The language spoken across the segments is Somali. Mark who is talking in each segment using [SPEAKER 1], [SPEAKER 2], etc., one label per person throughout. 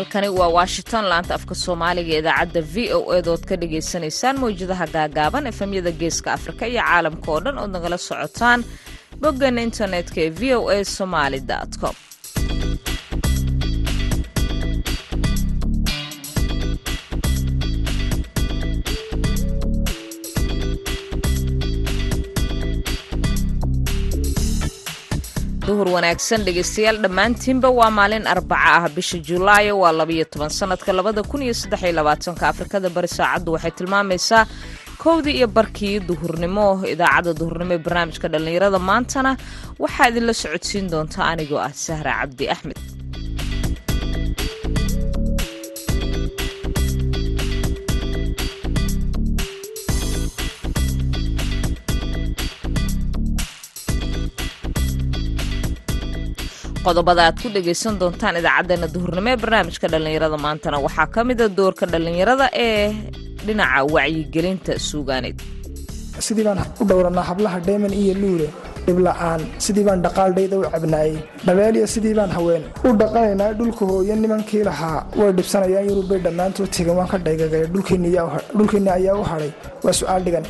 [SPEAKER 1] halkani waa washington laanta afka soomaaliga idaacadda v o ed ood ka dhagaysanaysaan mawjadaha gaagaaban efemyada geeska afrika iyo caalamka oo dhan ood nagala socotaan boggeena internetka ee v o a somaali com duhur wanaagsan dhegaystayaal dhammaantiinba waa maalin arbaca ah. Bisha julaayo waa labayo toban sanadka labada kun iyo saddexiyo labaatanka. Afrikada bari saacaddu waxay tilmaamaysaa kowdii iyo barkii duhurnimo. Idaacadda duhurnimo ee barnaamijka dhallinyarada maantana waxaa idinla socodsiin doonta anigoo ah sahra cabdi axmed qodobada aad ku dhagaysan doontaan idaacaddeenna duhurnimo ee barnaamijka dhallinyarada maantana. Waxaa ka mida doorka dhallinyarada ee dhinaca wacyigelinta suugaaneed
[SPEAKER 2] sidii baan u dhowranaa hablaha dheeman iyo luule dhibla'aan sidii baan dhaqaaldhayda u cabnaayey. Dhabeeliya sidii baan haween u dhaqanaynaa dhulka hooyo nimankii lahaa. Way dhibsanayaan yurubay dhammaantood tegan waan ka dhaygagay dhulkeenni ayaa u hadhay waa su'aal dhigan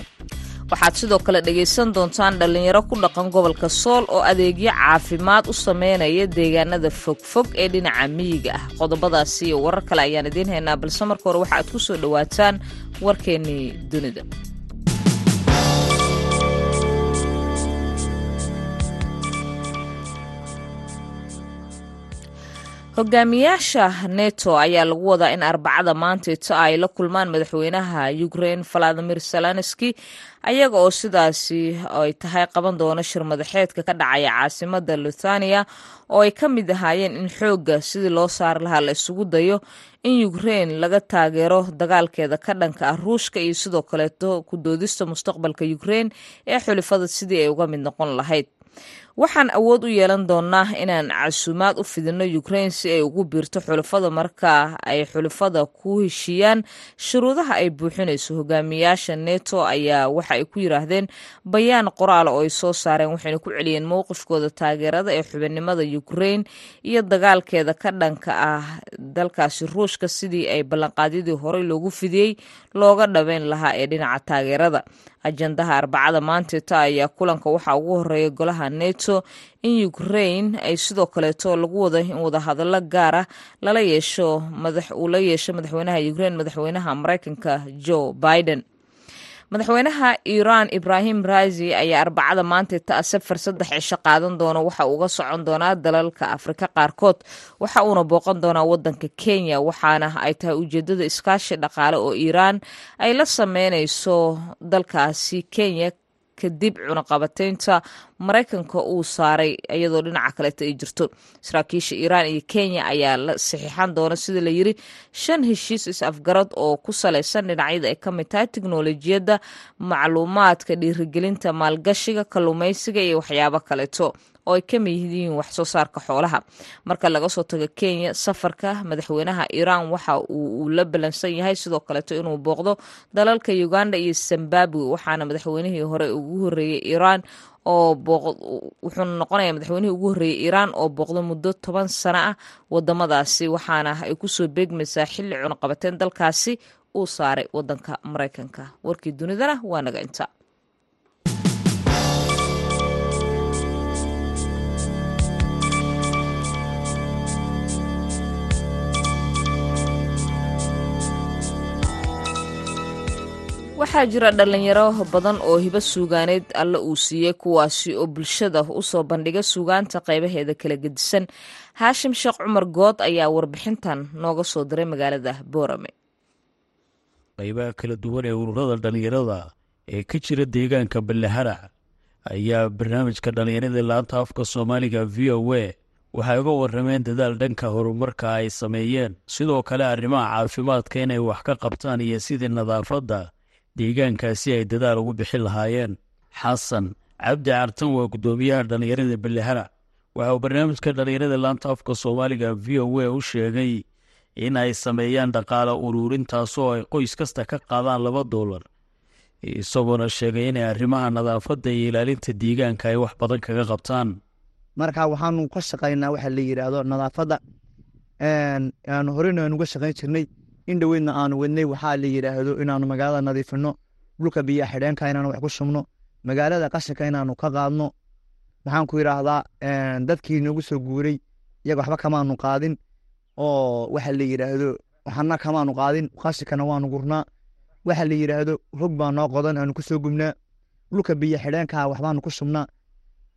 [SPEAKER 1] waxaad sidoo kale dhegaysan doontaan dhallinyaro ku dhaqan gobolka sool oo adeegyo caafimaad u sameynaya deegaanada fogfog ee dhinaca miyiga ah. Qodobadaasi iyo warar kale ayaan idiin haynaa balse marka hore waxa aad ku soo dhowaataan warkeennii dunida hogaamiyaasha neto ayaa lagu wadaa in arbacada maantaito ay la kulmaan madaxweynaha ukrein valadimir zelenski ayaga oo sidaasi ay tahay qaban doono shir madaxeedka ka dhacaya caasimada luthania oo ay ka mid ahaayeen in xoogga sidii loo saari lahaa la isugu dayo in ukrein laga taageero dagaalkeeda ka dhanka ah ruushka iyo sidoo kaleeto ku doodista mustaqbalka ukrein ee xulifada sidii ay uga mid noqon lahayd waxaan awood u yeelan doonaa inaan casuumaad u fidino ukrein si ay ugu biirto xulafada marka ay xulafada ku heshiiyaan. Shuruudaha ay buuxinayso hogaamiyaasha neto ayaa waxa ay ku yiraahdeen bayaan qoraala oo ay soo saareen waxayna ku celiyeen mowqifkooda taageerada ee xubinimada ukrein iyo dagaalkeeda ka dhanka ah. Dalkaasi ruushka sidii ay ballanqaadyadii horey loogu fidiyey looga dhabeyn lahaa ee dhinaca taageerada. Ajandaha arbacada maanteeta ayaa kulanka waxaa ugu horreeya golaha neto in ukrein ay sidoo kaleeto lagu wada in wadahadallo gaara lala yeesho uu la yeesho madaxweynaha ukrein madaxweynaha mareykanka joe biden. Madaxweynaha iiraan ibrahim raisi ayaa arbacada maanteeta safar saddex cisho qaadan doona waxa uga socon doonaa dalalka afrika qaarkood waxa uuna booqan doonaa wadanka kenya waxaana ay tahay ujeedada iskaashi dhaqaale oo iiraan ay la sameynayso dalkaasi kenya kadib cunaqabateynta maraykanka uu saaray iyadoo dhinaca kaleeta ay jirto. Saraakiisha iiraan iyo kenya ayaa la saxiixan doona sida la yiri shan heshiis is-afgarad oo ku salaysan dhinacyada ay ka mid tahay tiknolojiyadda macluumaadka dhiirigelinta maalgashiga kalluumaysiga iyo waxyaabo kaleeto oo ay ka mid yihiin wax soo saarka xoolaha. Marka laga soo tago kenya safarka madaxweynaha iiraan waxa uu la balansan yahay sidoo kaleeto inuu booqdo dalalka uganda iyo zimbabwe waxaana madaxweynihii hore ugu horeeyey iiraan oo wuxuuna noqonaya madaxweynihii ugu horreeyey iiraan oo booqdo muddo toban sano ah wadamadaasi waxaana ay ku soo beegmaysaa xilli cunaqabateen dalkaasi uu saaray wadanka maraykanka. Warkii dunidana waa naga inta waxaa jira dhallinyaro badan oo hibo suugaaneed alle uu siiyey kuwaasi oo bulshada u soo bandhiga suugaanta qaybaheeda kala gedisan. Haashim sheekh cumar good ayaa warbixintan nooga soo diray magaalada boorame
[SPEAKER 3] qaybaha kala duwan ee ururada dhallinyarada ee ka jira deegaanka balleharac ayaa barnaamijka dhallinyarada laanta afka soomaaliga v o a waxay uga warameen dadaal dhanka horumarka ay sameeyeen. Sidoo kale arrimaha caafimaadka inay wax ka qabtaan iyo sidii nadaafadda deegaankaasi ay dadaal ugu bixin lahaayeen. Xasan cabdi cartan waa guddoomiyaha dhallinyarada balleharac waxa uu barnaamijka dhallinyarada laanta afka soomaaliga v o a u sheegay in ay sameeyaan dhaqaale uruurin taasoo ay qoys kasta ka qaadaan laba doolar isagoona sheegay inay arrimaha nadaafadda iyo ilaalinta deegaanka ay wax badan kaga qabtaan.
[SPEAKER 4] Marka waxaanu ka shaqaynaa waxa la yidhaahdo nadaafadda. Aanu horeyna aan uga shaqayn jirnay in dhoweydna aanu wadnay waxaa la yidhaahdo inaanu magaalada nadiifino dhulka biya xidheenka inaanu wax ku shubno magaalada qashinka inaanu ka qaadno. Maxaan ku yidhaahdaa dadkii noogu soo guuray iyaga waxba kamaanu qaadin. Oo waxa la yidhaahdo waxana kamaanu qaadin. Qashinkana waanu gurnaa. Waxa la yidhaahdo rog baa noo qodan aanu ku soo gubnaa. Dhulka biyo xidheenkaa waxbaanu ku shubnaa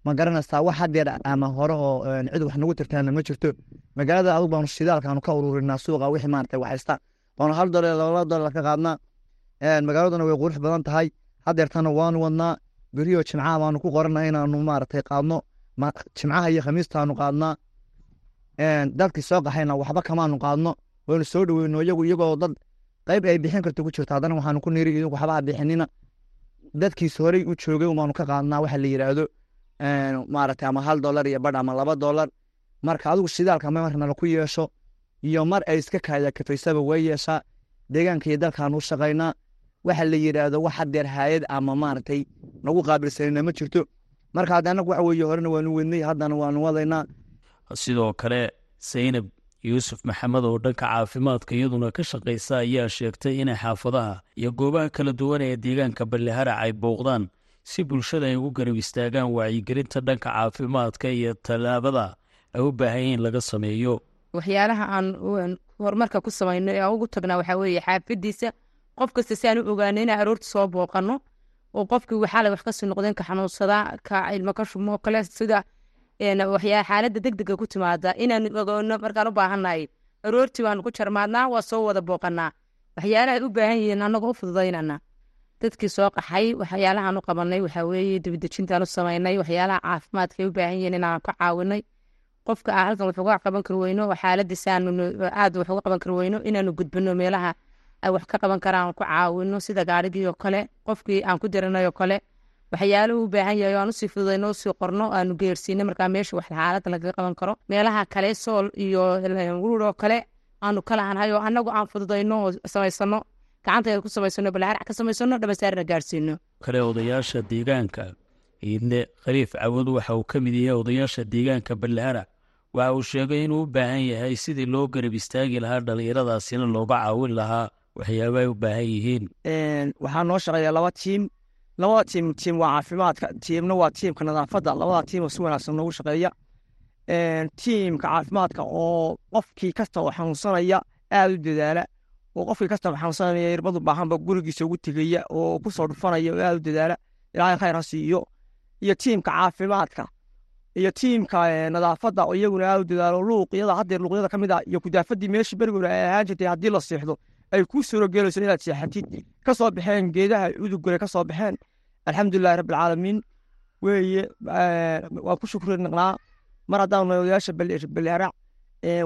[SPEAKER 4] ma garanaysaa wax hadeer ama hore oo cid wax nagu tirtaana ma jirto. Magaalada adug baanu shidaalkaanu ka ururinaa suuqa wixii maarata waxaysta baanu hal dolar laba dolar ka qaadnaa magaaladuna way qurux badan tahay. Hadeertana waanu wadnaa. Beriyo jimcaha baanu ku qorana inaanu maaragtay qaadno. Jimcaha iyo khamiistaanu qaadnaa. Dadkii soo qaxayna waxba kamaanu qaadno. Waynu soo dhoweyno iyagu iyagoo dad qayb ay bixin karto ku jirto haddana waxaanu ku niri idinku waxba bixinina. Dadkiis horey u joogay umaanu ka qaadnaa waxa la yidhaahdo maaragtay ama hal dolar iyo badh ama laba dolar marka adigu shidaalka mar nala ku yeesho iyo mar ay iska kaaya kafaysaba way yeeshaa deegaanka iyo dalkaanu shaqaynaa waxa la yidhaahdo wax hadeer haayad ama maaragtay nagu qaabilsanina ma jirto. Marka hadda anagu waxa horena waanu wednay haddana waanu wadaynaa.
[SPEAKER 3] Sidoo kale saynab yuusuf maxamed oo dhanka caafimaadka iyaduna ka shaqaysa ayaa sheegtay inay xaafadaha iyo goobaha kala duwan ee deegaanka balleharac ay bouqdaan si bulshada ay ugu garab istaagaan wacyigelinta dhanka caafimaadka iyo tallaabada ay u baahan yihiin laga sameeyo
[SPEAKER 5] waxyaalaha aan horumarka ku samayno ee ugu tagnaa waxaa weeye xaafadiisa. Qof kasta si aan u ogaano inaan aroorta soo booqano oo qofkii waxaala wax ka sii noqdeen ka xanuunsadaa ka ilmo ka shumo kale sida waxyaa xaaladda degdega ku timaada inaan ogaano markaan u baahannahay aroortii waanu ku jarmaadnaa waa soo wada booqanaa waxyaalaha u baahan yihiin annagoo u fududaynana. Dadkii soo qaxay waxyaalahaan u qabanay waxaa weeye dibadejintaan u samaynay waxyaalaha caafimaadka ay u baahan yihiin inaan ka caawinay qofka aan halkan wax qaban kari weyno aanu aad wax qaban kari weyno inaanu gudbino meelaha ay wax ka qaban karaan ku caawino sida gaarigii oo kale qofkii aan ku diranay kale. Waxyaaluhu u baahan yahay aan u sii fududayno u sii qorno aanu geersiino markaa meesha wax xaalada lagaga qaban karo. Meelaha kale sool iyo wurur oo kale aanu kalahanhay oo annagu aan fududayno oo samaysano gacantayda ku samaysano balaharac ka samaysano dhabasaarna gaarsiino
[SPEAKER 3] kale odayaasha deegaanka iidle khaliif cawad waxa uu ka mid yahay odayaasha deegaanka ballaharac waxa uu sheegay inuu u baahan yahay sidii loo garab istaagi lahaa dhallinyaradaasina looga caawin lahaa waxyaaba ay u baahan yihiin.
[SPEAKER 4] Waxaa noo shaqeeya laba tiim. Labada tiim tiim waa caafimaadka tiimna waa tiimka nadaafadda. Labada tiim oo si wanaagsan noogu shaqeeya. Tiimka caafimaadka oo qofkii kasta oo xanuunsanaya aada u dadaala oo qofkii kasta oo xanuunsanaya irbadu baahanba gurigiisa ugu tegaya oo ku soo dhufanaya oo aada u dadaala ilaahay khayr ha siiyo. Iyo tiimka caafimaadka iyo tiimka nadaafadda oo iyaguna u dadaalo luuqyada haddeer luuqyada ka mid ah iyo kudaafadii meeshii berigoona ay ahaan jirtay haddii la seexdo ay kuu suuro gelayso inaad seexatid. Ka soo baxeen geedaha udugole ka soo baxeen. Alxamdulilahi rabbilcaalamiin weeye waan ku shukri naqnaa. Mar haddaan odayaasha balarac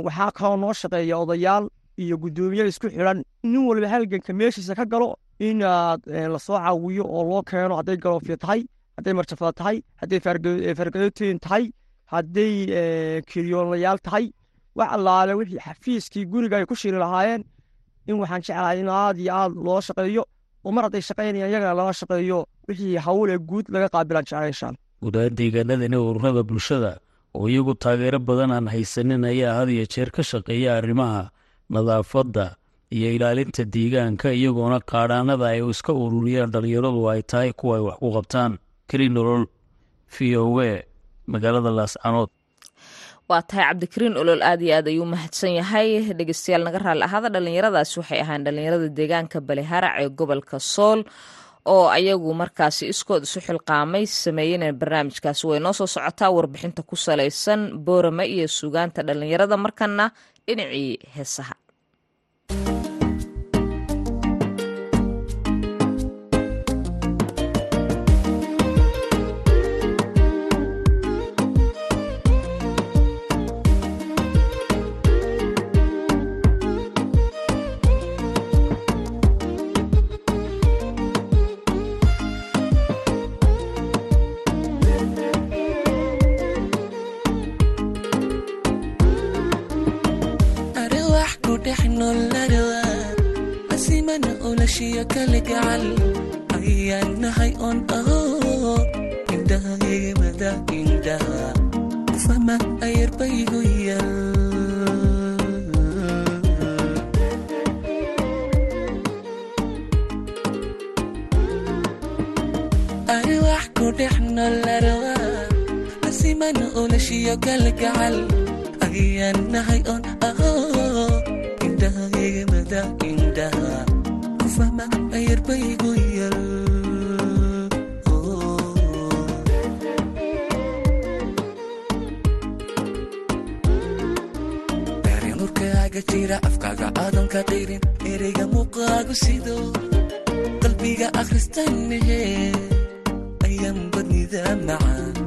[SPEAKER 4] waxaa kaloo noo shaqeeya odayaal iyo guddoomiye isku xidhan. Nin walba halganka meeshiisa ka galo inaad la soo caawiyo oo loo keeno hadday galoofiya tahay hadday marjafada tahay hadday fargadotiin tahay hadday kiryoolayaal tahay wax allaale wixii xafiiskii guriga ay ku shiri lahaayeen in waxaan jeclahay in aad iyo aad loo shaqeeyo oo mar hadday shaqaynayaan iyagana lala shaqeeyo wixii hawl guud laga qaabilaan jeclay inshaan
[SPEAKER 3] gudaha deegaanadani ururada bulshada oo iyagu taageero badan aan haysanin ayaa had iyo jeer ka shaqeeya arrimaha nadaafadda iyo ilaalinta deegaanka iyagoona qaadhaanada ay iska ururiyaan dhallinyaradu ay tahay kuwa ay wax ku qabtaan keli v o a magaalada laascanood
[SPEAKER 1] waa tahay cabdikariin olol aad iyo aad ayuu mahadsan yahay. Dhegeystayaal naga raalli ahaada dhallinyaradaasi waxay ahaan dhallinyarada deegaanka baliharac ee gobolka sool oo ayagu markaasi iskood isu xilqaamay sameeyena barnaamijkaasi. Way noo soo socotaa warbixinta ku salaysan boorame iyo sugaanta dhallinyarada markana dhinacii heesaha
[SPEAKER 6] heshiya kala gacal ayaan nahay on aho indhaha hegmada indhaha fama ayarbaygu yal asimana olashiyo kala gacal ayaan nahay on aho indhaha hegmada indhaha ku fahma ayarbaygu yal nurkaaga jira afkaaga aadan ka qirin ereyga muuqaagu sido. Qalbiga akhristanhe ayaan badnida macaan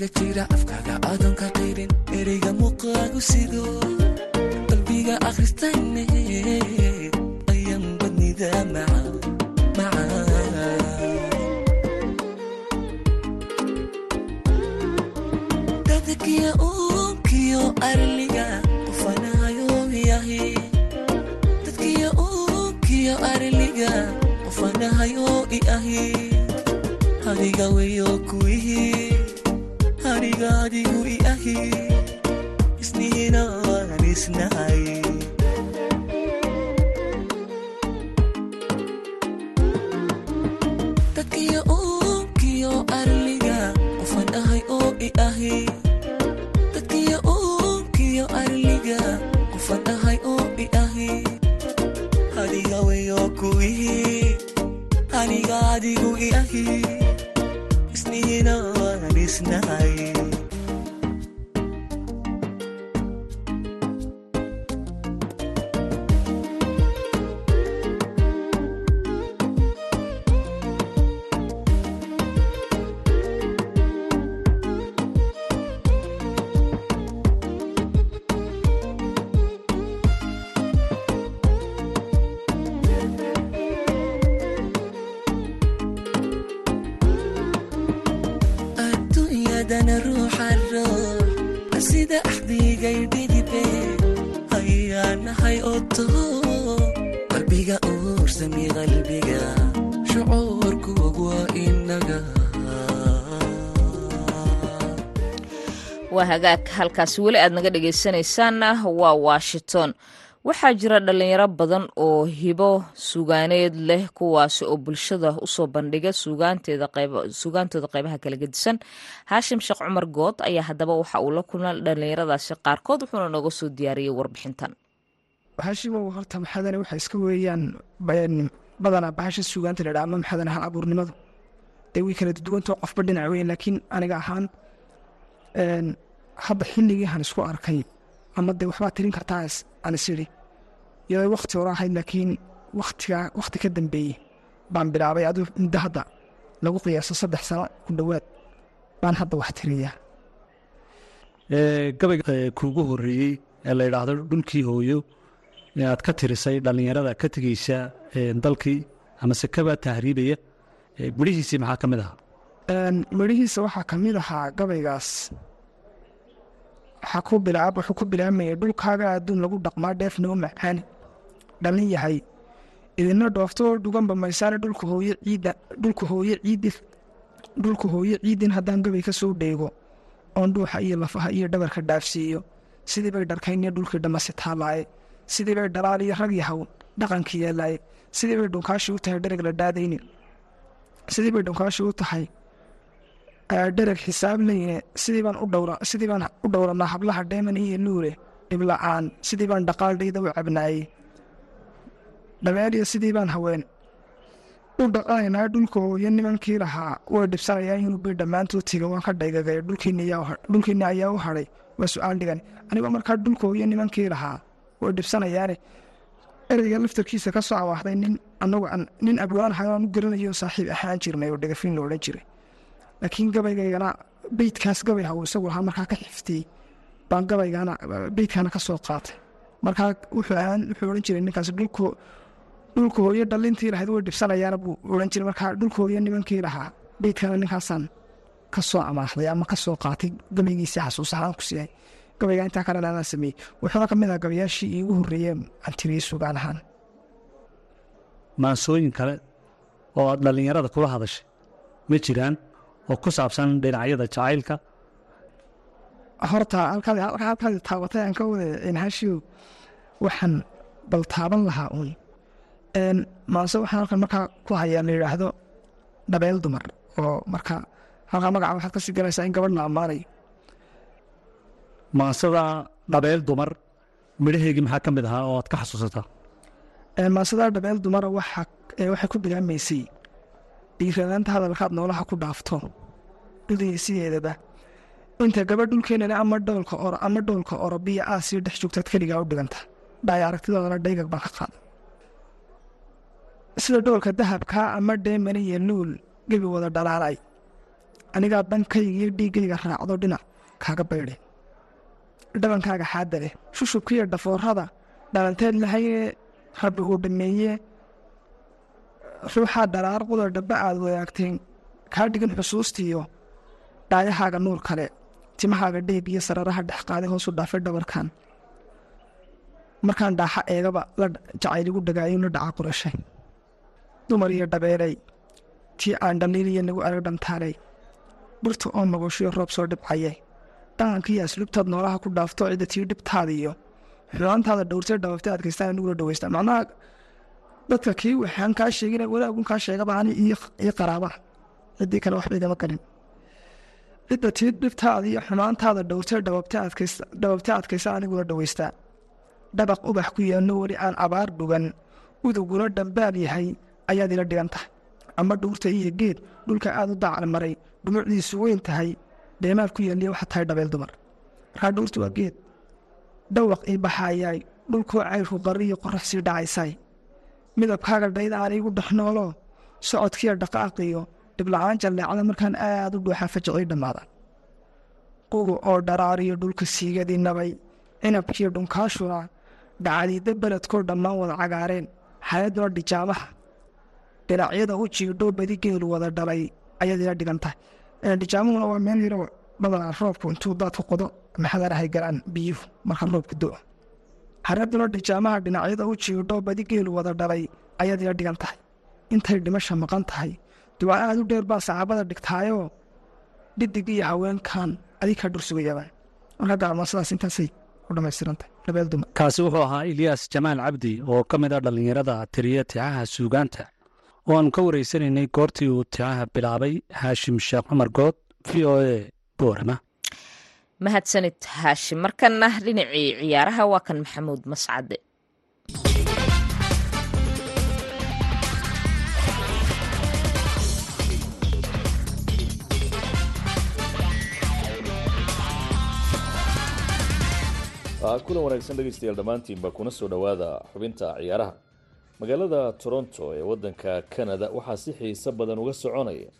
[SPEAKER 6] nurkaaga jira afkaaga aadan ka qirin ereyga muuqaagu sido qalbiga akhristanhe ayaan badnida dadkiya uunkiyo arliga qofanahayo i ahi hadiga weyo kuwihi hadiga adigu i ahi isnihina waan isnahay
[SPEAKER 1] hagaag halkaasi weli aad naga dhegaysanaysaanna waa washington. Waxaa jira dhalinyaro badan oo hibo sugaaneed leh kuwaasi oo bulshada u soo bandhiga sugaantooda qeybaha kala gedisan. Haashim sheekh cumar good ayaa haddaba waxa uu la kulma dhalinyaradaasi qaarkood wuxuuna nooga soo diyaariyey warbixintan.
[SPEAKER 2] Bahashimow horta maxadane waxa iska weeyaan badanaa bahasha sugaanta ladhaa ama maxadane hal abuurnimadu? Dee way kala duwantao qofba dhinac weyn laakiin aniga ahaan hadda xilligiihan isku arkay ama dee waxbaa tirin kartaa aan is idhi iyadoo wakti hore ahayd laakiin waktiga wakti ka dambeeyey baan bilaabay aduu muddo hadda lagu qiyaaso saddex sano ku dhowaad baan hadda wax tiriyaa.
[SPEAKER 7] Gabayga kuugu horeeyey ee la yidhaahdo dhulkii hooyo aad ka tirisay dhallinyarada ka tegeysa dalkii amase kabaa tahriibaya midhihiisii maxaa ka mid ahaa?
[SPEAKER 2] Midhihiisa waxaa ka mid ahaa gabaygaas wuxuu ku bilaabmayay dhulkaaga adduun lagu dhaqmaa dheefnoo macaani dhalin yahay idina dhoofto oo dhuganba maysaane dhulka hooye ciidin dhulka hooye ciidin haddaan gabay ka soo dheego. Oon dhuuxa iyo lafaha iyo dhabarka dhaafsiiyo. Sidii bay dharkayniyo dhulkii dhammasi taalaaye. Sidii bay dhalaal iyo rag yahow dhaqankii yeelaaye. Sidii bay dhunkaashii u tahay dhereg la dhaadayni sidii bay dhunkaashii u tahay dhereg xisaab leyne sidii baan u dhowranaa hablaha dheeman iyo nuure. Dhibla'aan sidii dhaqaaldhayda u cabnaayey dhabeeliya sidii baan haween. U dhaqanaynaa dhulka hooyo nimankii lahaa. Way dhibsanayaan inuu bay dhammaantood tiga waan ka dhaygagay dhulkiinni ayaa u hadhay waa su'aal dhigan. Anigoo markaa dhulka hooyo nimankii lahaa. Way dhibsanayaane. Ereyga laftarkiisa ka soo awaahday nin. Anagu nin abwaan ahay aan u garanayo saaxiib ahaan jirnay oo dhegafin la odhan jiray laakiin gabaygaygana beydkaas gabay ha uu isagu lahaa markaa ka xiftiyey baan gabaygana beydkaana ka qaatay markaa wuxuu odhan jiray ninkaas dhulka hooyo dhalintii lahayd way dhibsanayaana buu odhan jiray markaa dhulka hooyo nimankii lahaa beydkana ninkaasaan ka amaahday ama ka soo qaatay gabaygiisii xasuus ahaan ku siiyay gabayga intaa kalena anaan sameeyey wuxuuna ka mid ah gabayaashii iigu horreeyey aan tiriyey sugaan ahaan
[SPEAKER 7] maansooyin kale oo aad dhallinyarada kula hadashay. Ma jiraan oo ku saabsan dhinacyada jacaylka.
[SPEAKER 2] Horta halkaad taabatay aan ka wada inhashiw waxaan bal taaban lahaa uun. Maase waxaan halkan markaa ku hayaa la yidhaahdo dhabeel dumar oo marka halkaa magaca waxaad ka sii galaysaa in gabadh la ammaanayo
[SPEAKER 7] maansada dhabeel dumar midhaheygii maxaa ka mid ahaa oo aad ka xasuusataa?
[SPEAKER 2] Maasadaa dhabeel dumara waxay ku bilaamaysay dhiiranaanta hadalkaad noolaha ku dhaafto dhudii sideedaba inta gabadh dhulkeenana ama dhoolka ama dhoolka orobiya aasiya dhex joogtaad keligaa u dhiganta. Dhaay aragtidoodana dhaygag baan ka qaada sida dhoolka dahabkaa ama dheemani iyo luul gebi wada dhalaalay. Anigaa dhankayga iyo dhiiggayga raacdo dhinac kaaga baydhe dhabankaaga xaadda leh shushubkiiyo dhafoorada dhalanteed lahayee rabbi uu dhameeye. Ruuxaa dharaar quda dhaba aad wadaagteen kaa dhigin xusuustiiyo dhaayahaaga nuur kale timahaaga dheeg iyo sararaha dhex qaaday hoosu dhaafay dhabarkan. Markaan dhaaxa eegaba la jacayligu dhagaayo la dhaca qurashay. Dumar iyo dhabeelay tii aan dhaliiliya nagu arag dhantaalay burta oo magoshiyo roob soo dhibcaye dhaqankiiyo asluubtaad noolaha ku dhaafto cidda tii dhibtaadiyo xumaantaada dhowrtay dhawaftay adkaystaan anigula dhawaysta macnaha dadka kii waxaan kaa sheegina walaagun kaa sheegaba ani iyo qaraabaha ciddii kale waxba igama galin cidda tii dhibtaada iyo xumaantaada adkaysta dhawabtay adkaysa anigula dhawaystaa dhabaq ubax ku yaalno weli aan abaar dhugan. Uduguna dhambaal yahay ayaad ila dhigan tahay. Ama dhuurta iyo geed dhulka aad u daacal maray dhumucdiisu weyn tahay. Dheemaad ku yaaliya waxaa tahay dhabeel dumar markaa dhuurta waa geed. Dhawaq ii baxaayaay dhulkoo cayrku qariyo qorax sii dhacaysay. Midabkaaga dhayda aan iigu dhex noolo. Socodkiiyo dhaqaaqiyo dhibla-aan jalleecda markaan aad u dhuuxaa fajicii dhammaada qugu oo dharaariyo dhulka siigadii nabay cinabkiiyo dhunkaashuna dhacdiida beledkoo dhammaan wada cagaareen xayaduna dhijaamaha dhinacyada u jiidho badi geelu wada dhalay ayaad ila dhigan tahay. Dhijaamuhuna waa meel yaro badanaa roobku intuu daadku qodo maxadarahay galaan biyuhu marka roobku do hareeduna dhijaamaha dhinacyada u jiidho badi geelu wada dhalay ayaad ila dhigan tahay. Intay dhimasha maqan tahay duca aad u dheer baa saxaabada dhigtaayoo dhidig iyo haweenkan marka gaalmo sidaas intaasay u dhammaystiran tahay labeel dumar
[SPEAKER 7] kaasi wuxuu ahaa ilyaas jamaal cabdi oo ka mid ah dhallinyarada tiriya ticaha suugaanta oo aanu ka wareysanaynay goortii uu ticaha bilaabay haashim sheekh cumar good v o a boorama
[SPEAKER 1] mahadsanid haashim markana dhinacii ciyaaraha waa kan maxamuud mascade
[SPEAKER 8] kulan wanaagsan dhegaystayaal dhammaantiinba kuna soo dhowaada xubinta ciyaaraha. Magaalada toronto ee wadanka canada waxaa si xiiso badan uga soconaya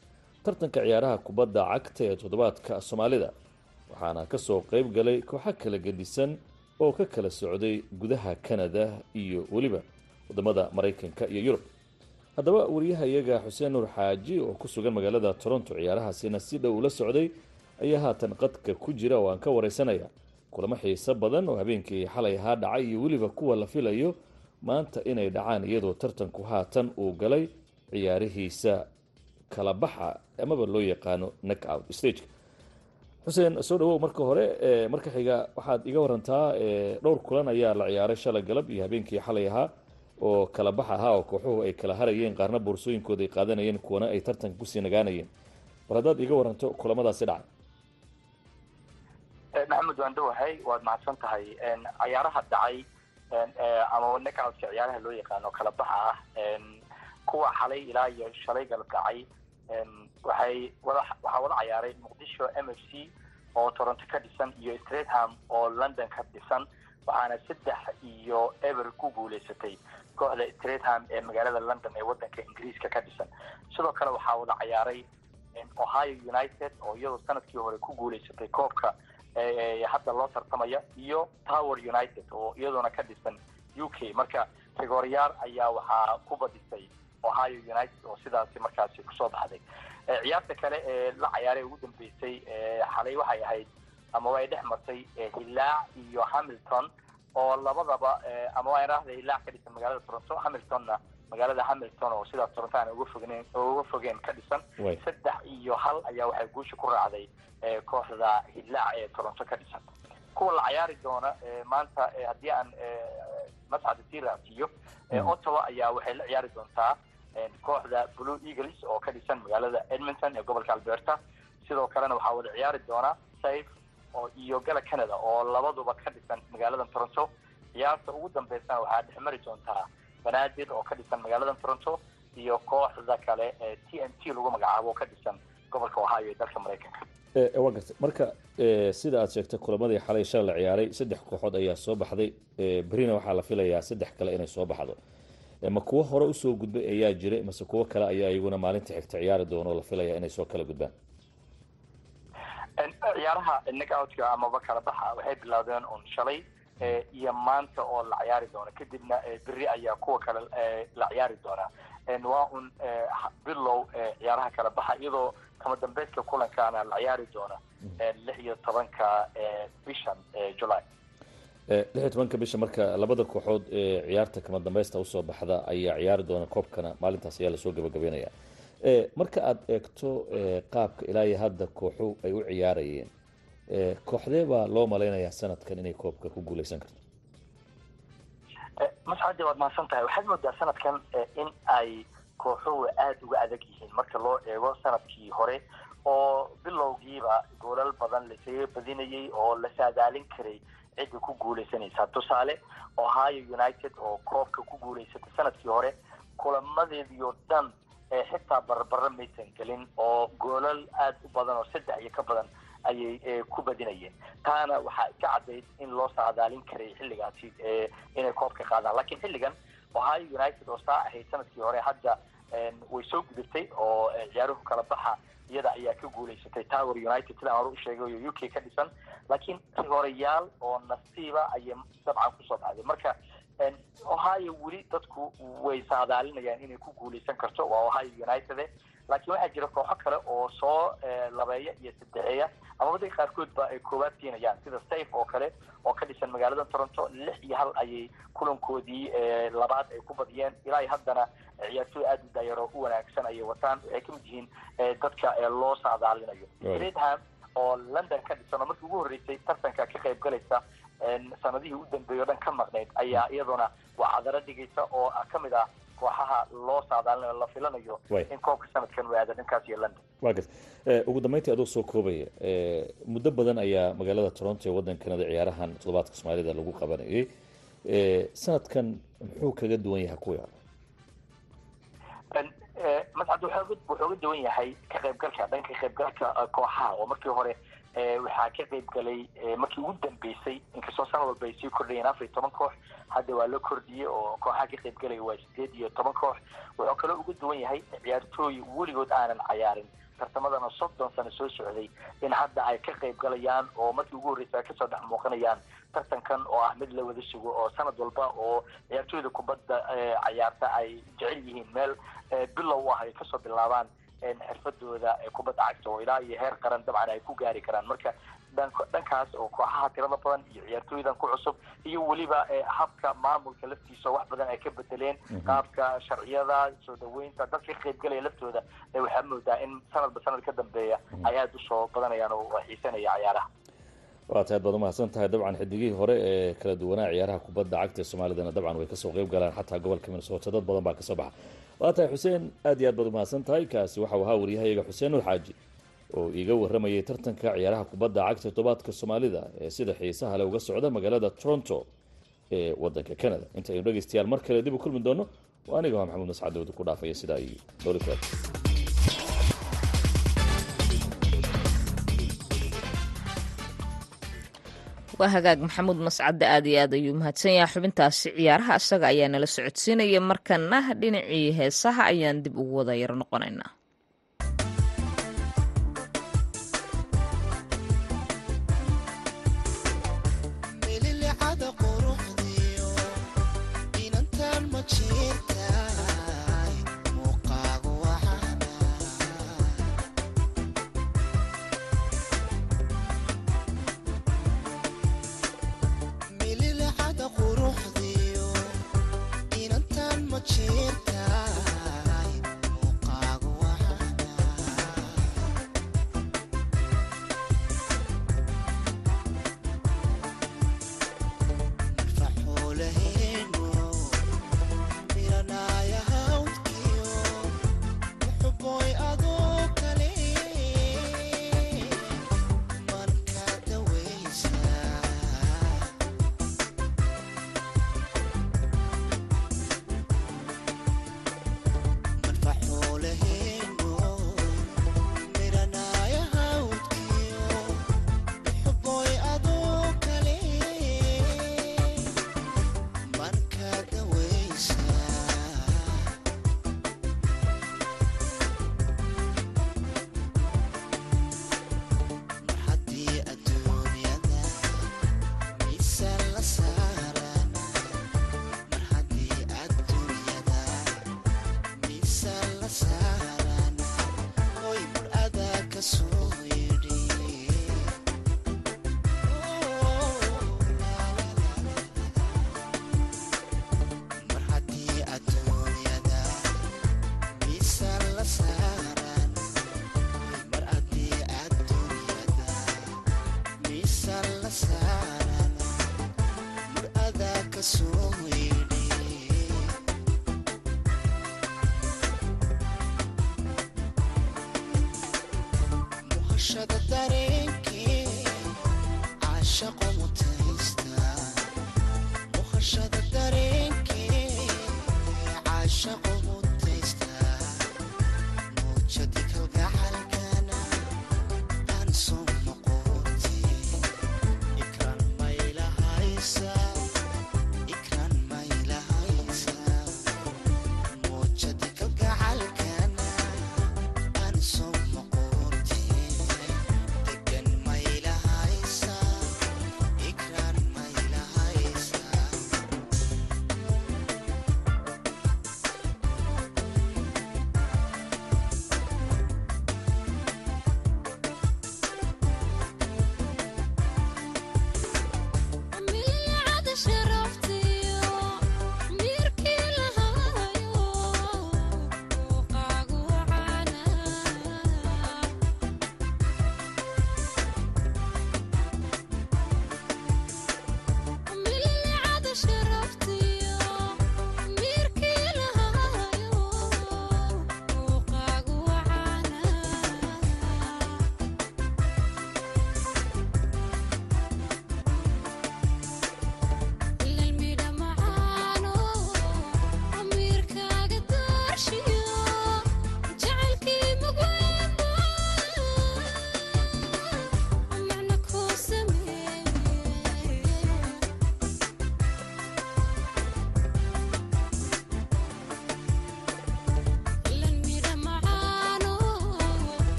[SPEAKER 8] tartanka ciyaaraha kubadda cagta ee toddobaadka soomaalida waxaana ka soo qeyb galay kooxo kala gedisan oo ka kala socday gudaha canada iyo weliba waddamada maraykanka iyo yurub. Haddaba wariyaha iyaga xuseen nuur xaaji oo ku sugan magaalada toronto ciyaarahaasina si dhow ula socday ayaa haatan qadka ku jira oo aan ka wareysanaya kulamo xiiso badan oo habeenkii xalay ahaa dhacay iyo weliba kuwa la filayo maanta inay dhacaan iyadoo tartanku haatan uu galay ciyaarihiisa kala baxa amaba loo yaqaano neck out xuseen soo dhawow marka hore marka xiga waxaad iga warantaa dhowr kulan ayaa la ciyaaray shalay galab iyo habeenkii xalay ahaa oo kala bax ahaa oo kooxuhu ay kala harayeen qaarna boorsooyinkooda ay qaadanayeen kuwana ay tartanka ku sii nagaanayeen. Bal haddaad iga waranto kulamadaasi dhacay
[SPEAKER 9] maxamed waan dhowahay waad mahadsan tahay cayaaraha dhacay ama necoutka ciyaaraha loo yaqaano kala baxa ah kuwa xalay ilaa iyo shalay galab dhacay waxay wada waxaa wada cayaaray muqdisho m f c oo toronto ka dhisan iyo stratham oo london ka dhisan waxaana saddex iyo eber ku guuleysatay kooxda stratham ee magaalada london ee wadanka ingiriiska ka dhisan. Sidoo kale waxaa wada cayaaray ohio united oo iyadoo sannadkii hore ku guuleysatay koobka hadda loo tartamaya iyo tower united oo iyadoona ka dhisan u k. Marka rigooryaal ayaa waxaa ku badisay ohio united oo sidaasi markaasi ku soo baxday. Ciyaarta kale ee la cayaaray ugu dambeysay xalay waxay ahayd ama way dhex martay hilaac iyo hamilton oo labadaba ama waa idhaahda hilaac ka dhisan magaalada toronto. Hamiltonna magaalada hamilton oo sidaas toronto aan uga fogeen uga fogeen ka dhisan saddex iyo hal ayaa waxay guusha ku raacday kooxda hilaac ee toronto ka dhisan. Kuwa la cayaari doona maanta haddii aan mascada sii raacsiiyo ottawa ayaa waxay la ciyaari doontaa kooxda blue eagles oo ka dhisan magaalada edmonton ee gobolka alberta. Sidoo kalena waxaa wada ciyaari doona safe oo iyo gala canada oo labaduba ka dhisan magaalada toronto. Ciyaarta ugu dambeysana waxaa dhexmari doontaa banaadir oo ka dhisan magaalada toronto iyo kooxda kale ee t n t lagu magacaabo oo ka dhisan gobolka ohio ee dalka maraykanka
[SPEAKER 8] waa gartay marka sida aad sheegtay kulamadii xalay shan la ciyaaray saddex kooxood ayaa soo baxday. Berina waxaa la filayaa saddex kale inay soo baxdo. Ma kuwo hore u soo gudbay ayaa jiray mase kuwo kale ayaa iyaguna maalinta xigta ciyaari doono oo la filaya inay soo kala gudbaan?
[SPEAKER 9] Ciyaaraha nickoutka amaba kala baxa waxay bilaabdeen un shalay iyo maanta oo la ciyaari doono. Kadibna beri ayaa kuwa kale la ciyaari doonaa. Waa un bilow ciyaaraha kala baxa iyadoo kama dambeydka kulankaana la ciyaari doona lix iyo tobanka bishan july.
[SPEAKER 8] Lix iyo tobanka bisha marka labada kooxood ee ciyaarta kama dambeysta u soo baxda ayaa ciyaari doona koobkana. Maalintaas ayaa la soo gabagabeynaya. Marka aada eegto qaabka ilaa iyo hadda kooxu ay u ciyaarayeen kooxdee baa loo malaynayaa sanadkan inay koobka ku guuleysan karto.
[SPEAKER 9] Mascadi waad mahadsan tahay waxaad moodaa sanadkan in ay kooxuhu aada uga adag yihiin marka loo eego sannadkii hore oo bilowgiiba goolal badan lasaga badinayay oo la saadaalin karay cidda ku guuleysanaysaa tusaale ohio united oo koobka ku guuleysatay sannadkii hore kulamadeedii oo dhan xitaa barbaro maysan gelin oo goolal aada u badan oo saddex iyo ka badan ayay ku badinayeen. Taana waxaa ka caddayd in loo saadaalin karay xilligaasi inay koobka qaadaan. Lakiin xilligan ohio united oo saa ahayd sannadkii hore hadda way soo gudubtay oo ciyaaruhu kala baxa iyada ayaa ka guuleysatay tower united sidaan hore u sheegay oo u k ka dhisan. Laakiin horeyaal oo nasiiba ayay dabcan ku soo baxday marka ohio weli dadku way saadaalinayaan inay ku guuleysan karto. Waa ohio united. Laakiin waxaa jira kooxo kale oo soo labeeya iyo saddexeeya. Ama waddanka qaarkoodba ay koowaad keenayaan sida safe oo kale oo ka dhisan magaalada toronto. Lix iyo hal ayay kulankoodii labaad ay ku badiyeen. Ilaa haddana ciyaartooy aada u daayaro u wanaagsan ayay wataan. Waxay ka mid yihiin dadka loo saadaalinayo. Redham oo london ka dhisan oo markii ugu horreysay tartanka ka qayb galaysa sanadihii u dambeeyay o dhan ka maqnayd ayaa iyaduna waa cadaro dhigaysa oo ka mid ah kooxaha loo saadaalinayo la filanayo in koobka sanadkan uu aada dhankaas iyo london.
[SPEAKER 8] Wa gart ugu dambeyntii adoo soo koobaya muddo badan ayaa magaalada toronto ee waddan kanada ciyaarahan toddobaadka soomaalida lagu qabanayay. Sanadkan muxuu kaga duwan yahay kuwii hore?
[SPEAKER 9] Mascad wuxuu uga duwan yahay ka qaybgalka dhanka ka qaybgalka kooxaha. Oo markii hore waxaa ka qayb galay markii ugu dambeysay inkastoo sanad walba ay sii kordhayeen afar iyo toban koox hadda waa la kordhiyey oo kooxaha ka qayb galaya waa sideed iyo toban koox. Wuxuu kaloo uga duwan yahay ciyaartooy weligood aanan cayaarin. Tartamadana soddon sano soo socday in hadda ay ka qayb galayaan oo markii ugu horreysa ay ka soo dhex muuqanayaan tartankan oo ah mid la wada sugo oo sanad walba oo ciyaartooyda kubadda cayaarta ay jecel yihiin meel bilow ah ay ka soo bilaabaan xirfadooda kubadda cagta oo ilaa iyo heer qaran dabcan ay ku gaari karaan. Marka dhankaas oo kooxaha tirada badan iyo ciyaartooydan ku cusub iyo weliba habka maamulka laftiisa wax badan ay ka bedeleen qaabka sharciyada soo dhaweynta dadka ka qaybgalaya laftooda waxaa moodaa in sanadba sanad ka dambeeya ay aada u soo badanayaan oo xiisanaya cayaaraha.
[SPEAKER 8] Waa tahay ad baad umahadsan tahay dabcan xidigihii hore ee kala duwanaa ciyaaraha kubadda cagta ee soomaalidana dabcan way ka soo qeyb galaan xataa gobolka minnesota. Dad badan baa ka soo baxa waa tahay xuseen aad iyo aad baad umahadsan tahay kaasi waxau ahaa waryahayaga xuseen nuur xaaji oo iiga waramayay tartanka ciyaaraha kubadda cagta toddobaadka soomaalida ee sida xiisaha le uga socda magaalada toronto ee wadanka canada. Inta aynu dhegeystayaal mar kale dib u kulmi doono oo aniga waa maxamuud mascad dawda ku dhaafaya sidaa iyo noolikaad
[SPEAKER 1] waa hagaag maxamuud mascadde aad iyo aad ayuu mahadsan yahay. Xubintaasi ciyaaraha isaga ayaa nala socodsiinaya. Markana dhinacii heesaha ayaan dib ugu wada yaro noqonaynaa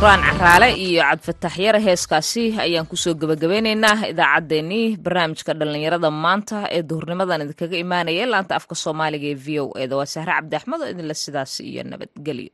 [SPEAKER 1] qur'aan caraale iyo cabdifatax yare heeskaasi ayaan ku soo gebagabaynaynaa idaacaddeenii barnaamijka dhallinyarada maanta ee duhurnimadan idinkaga imaanaya laanta afka soomaaliga ee v o eda waa sahre cabdi axmed oo idinle sidaas iyo nabadgelyo.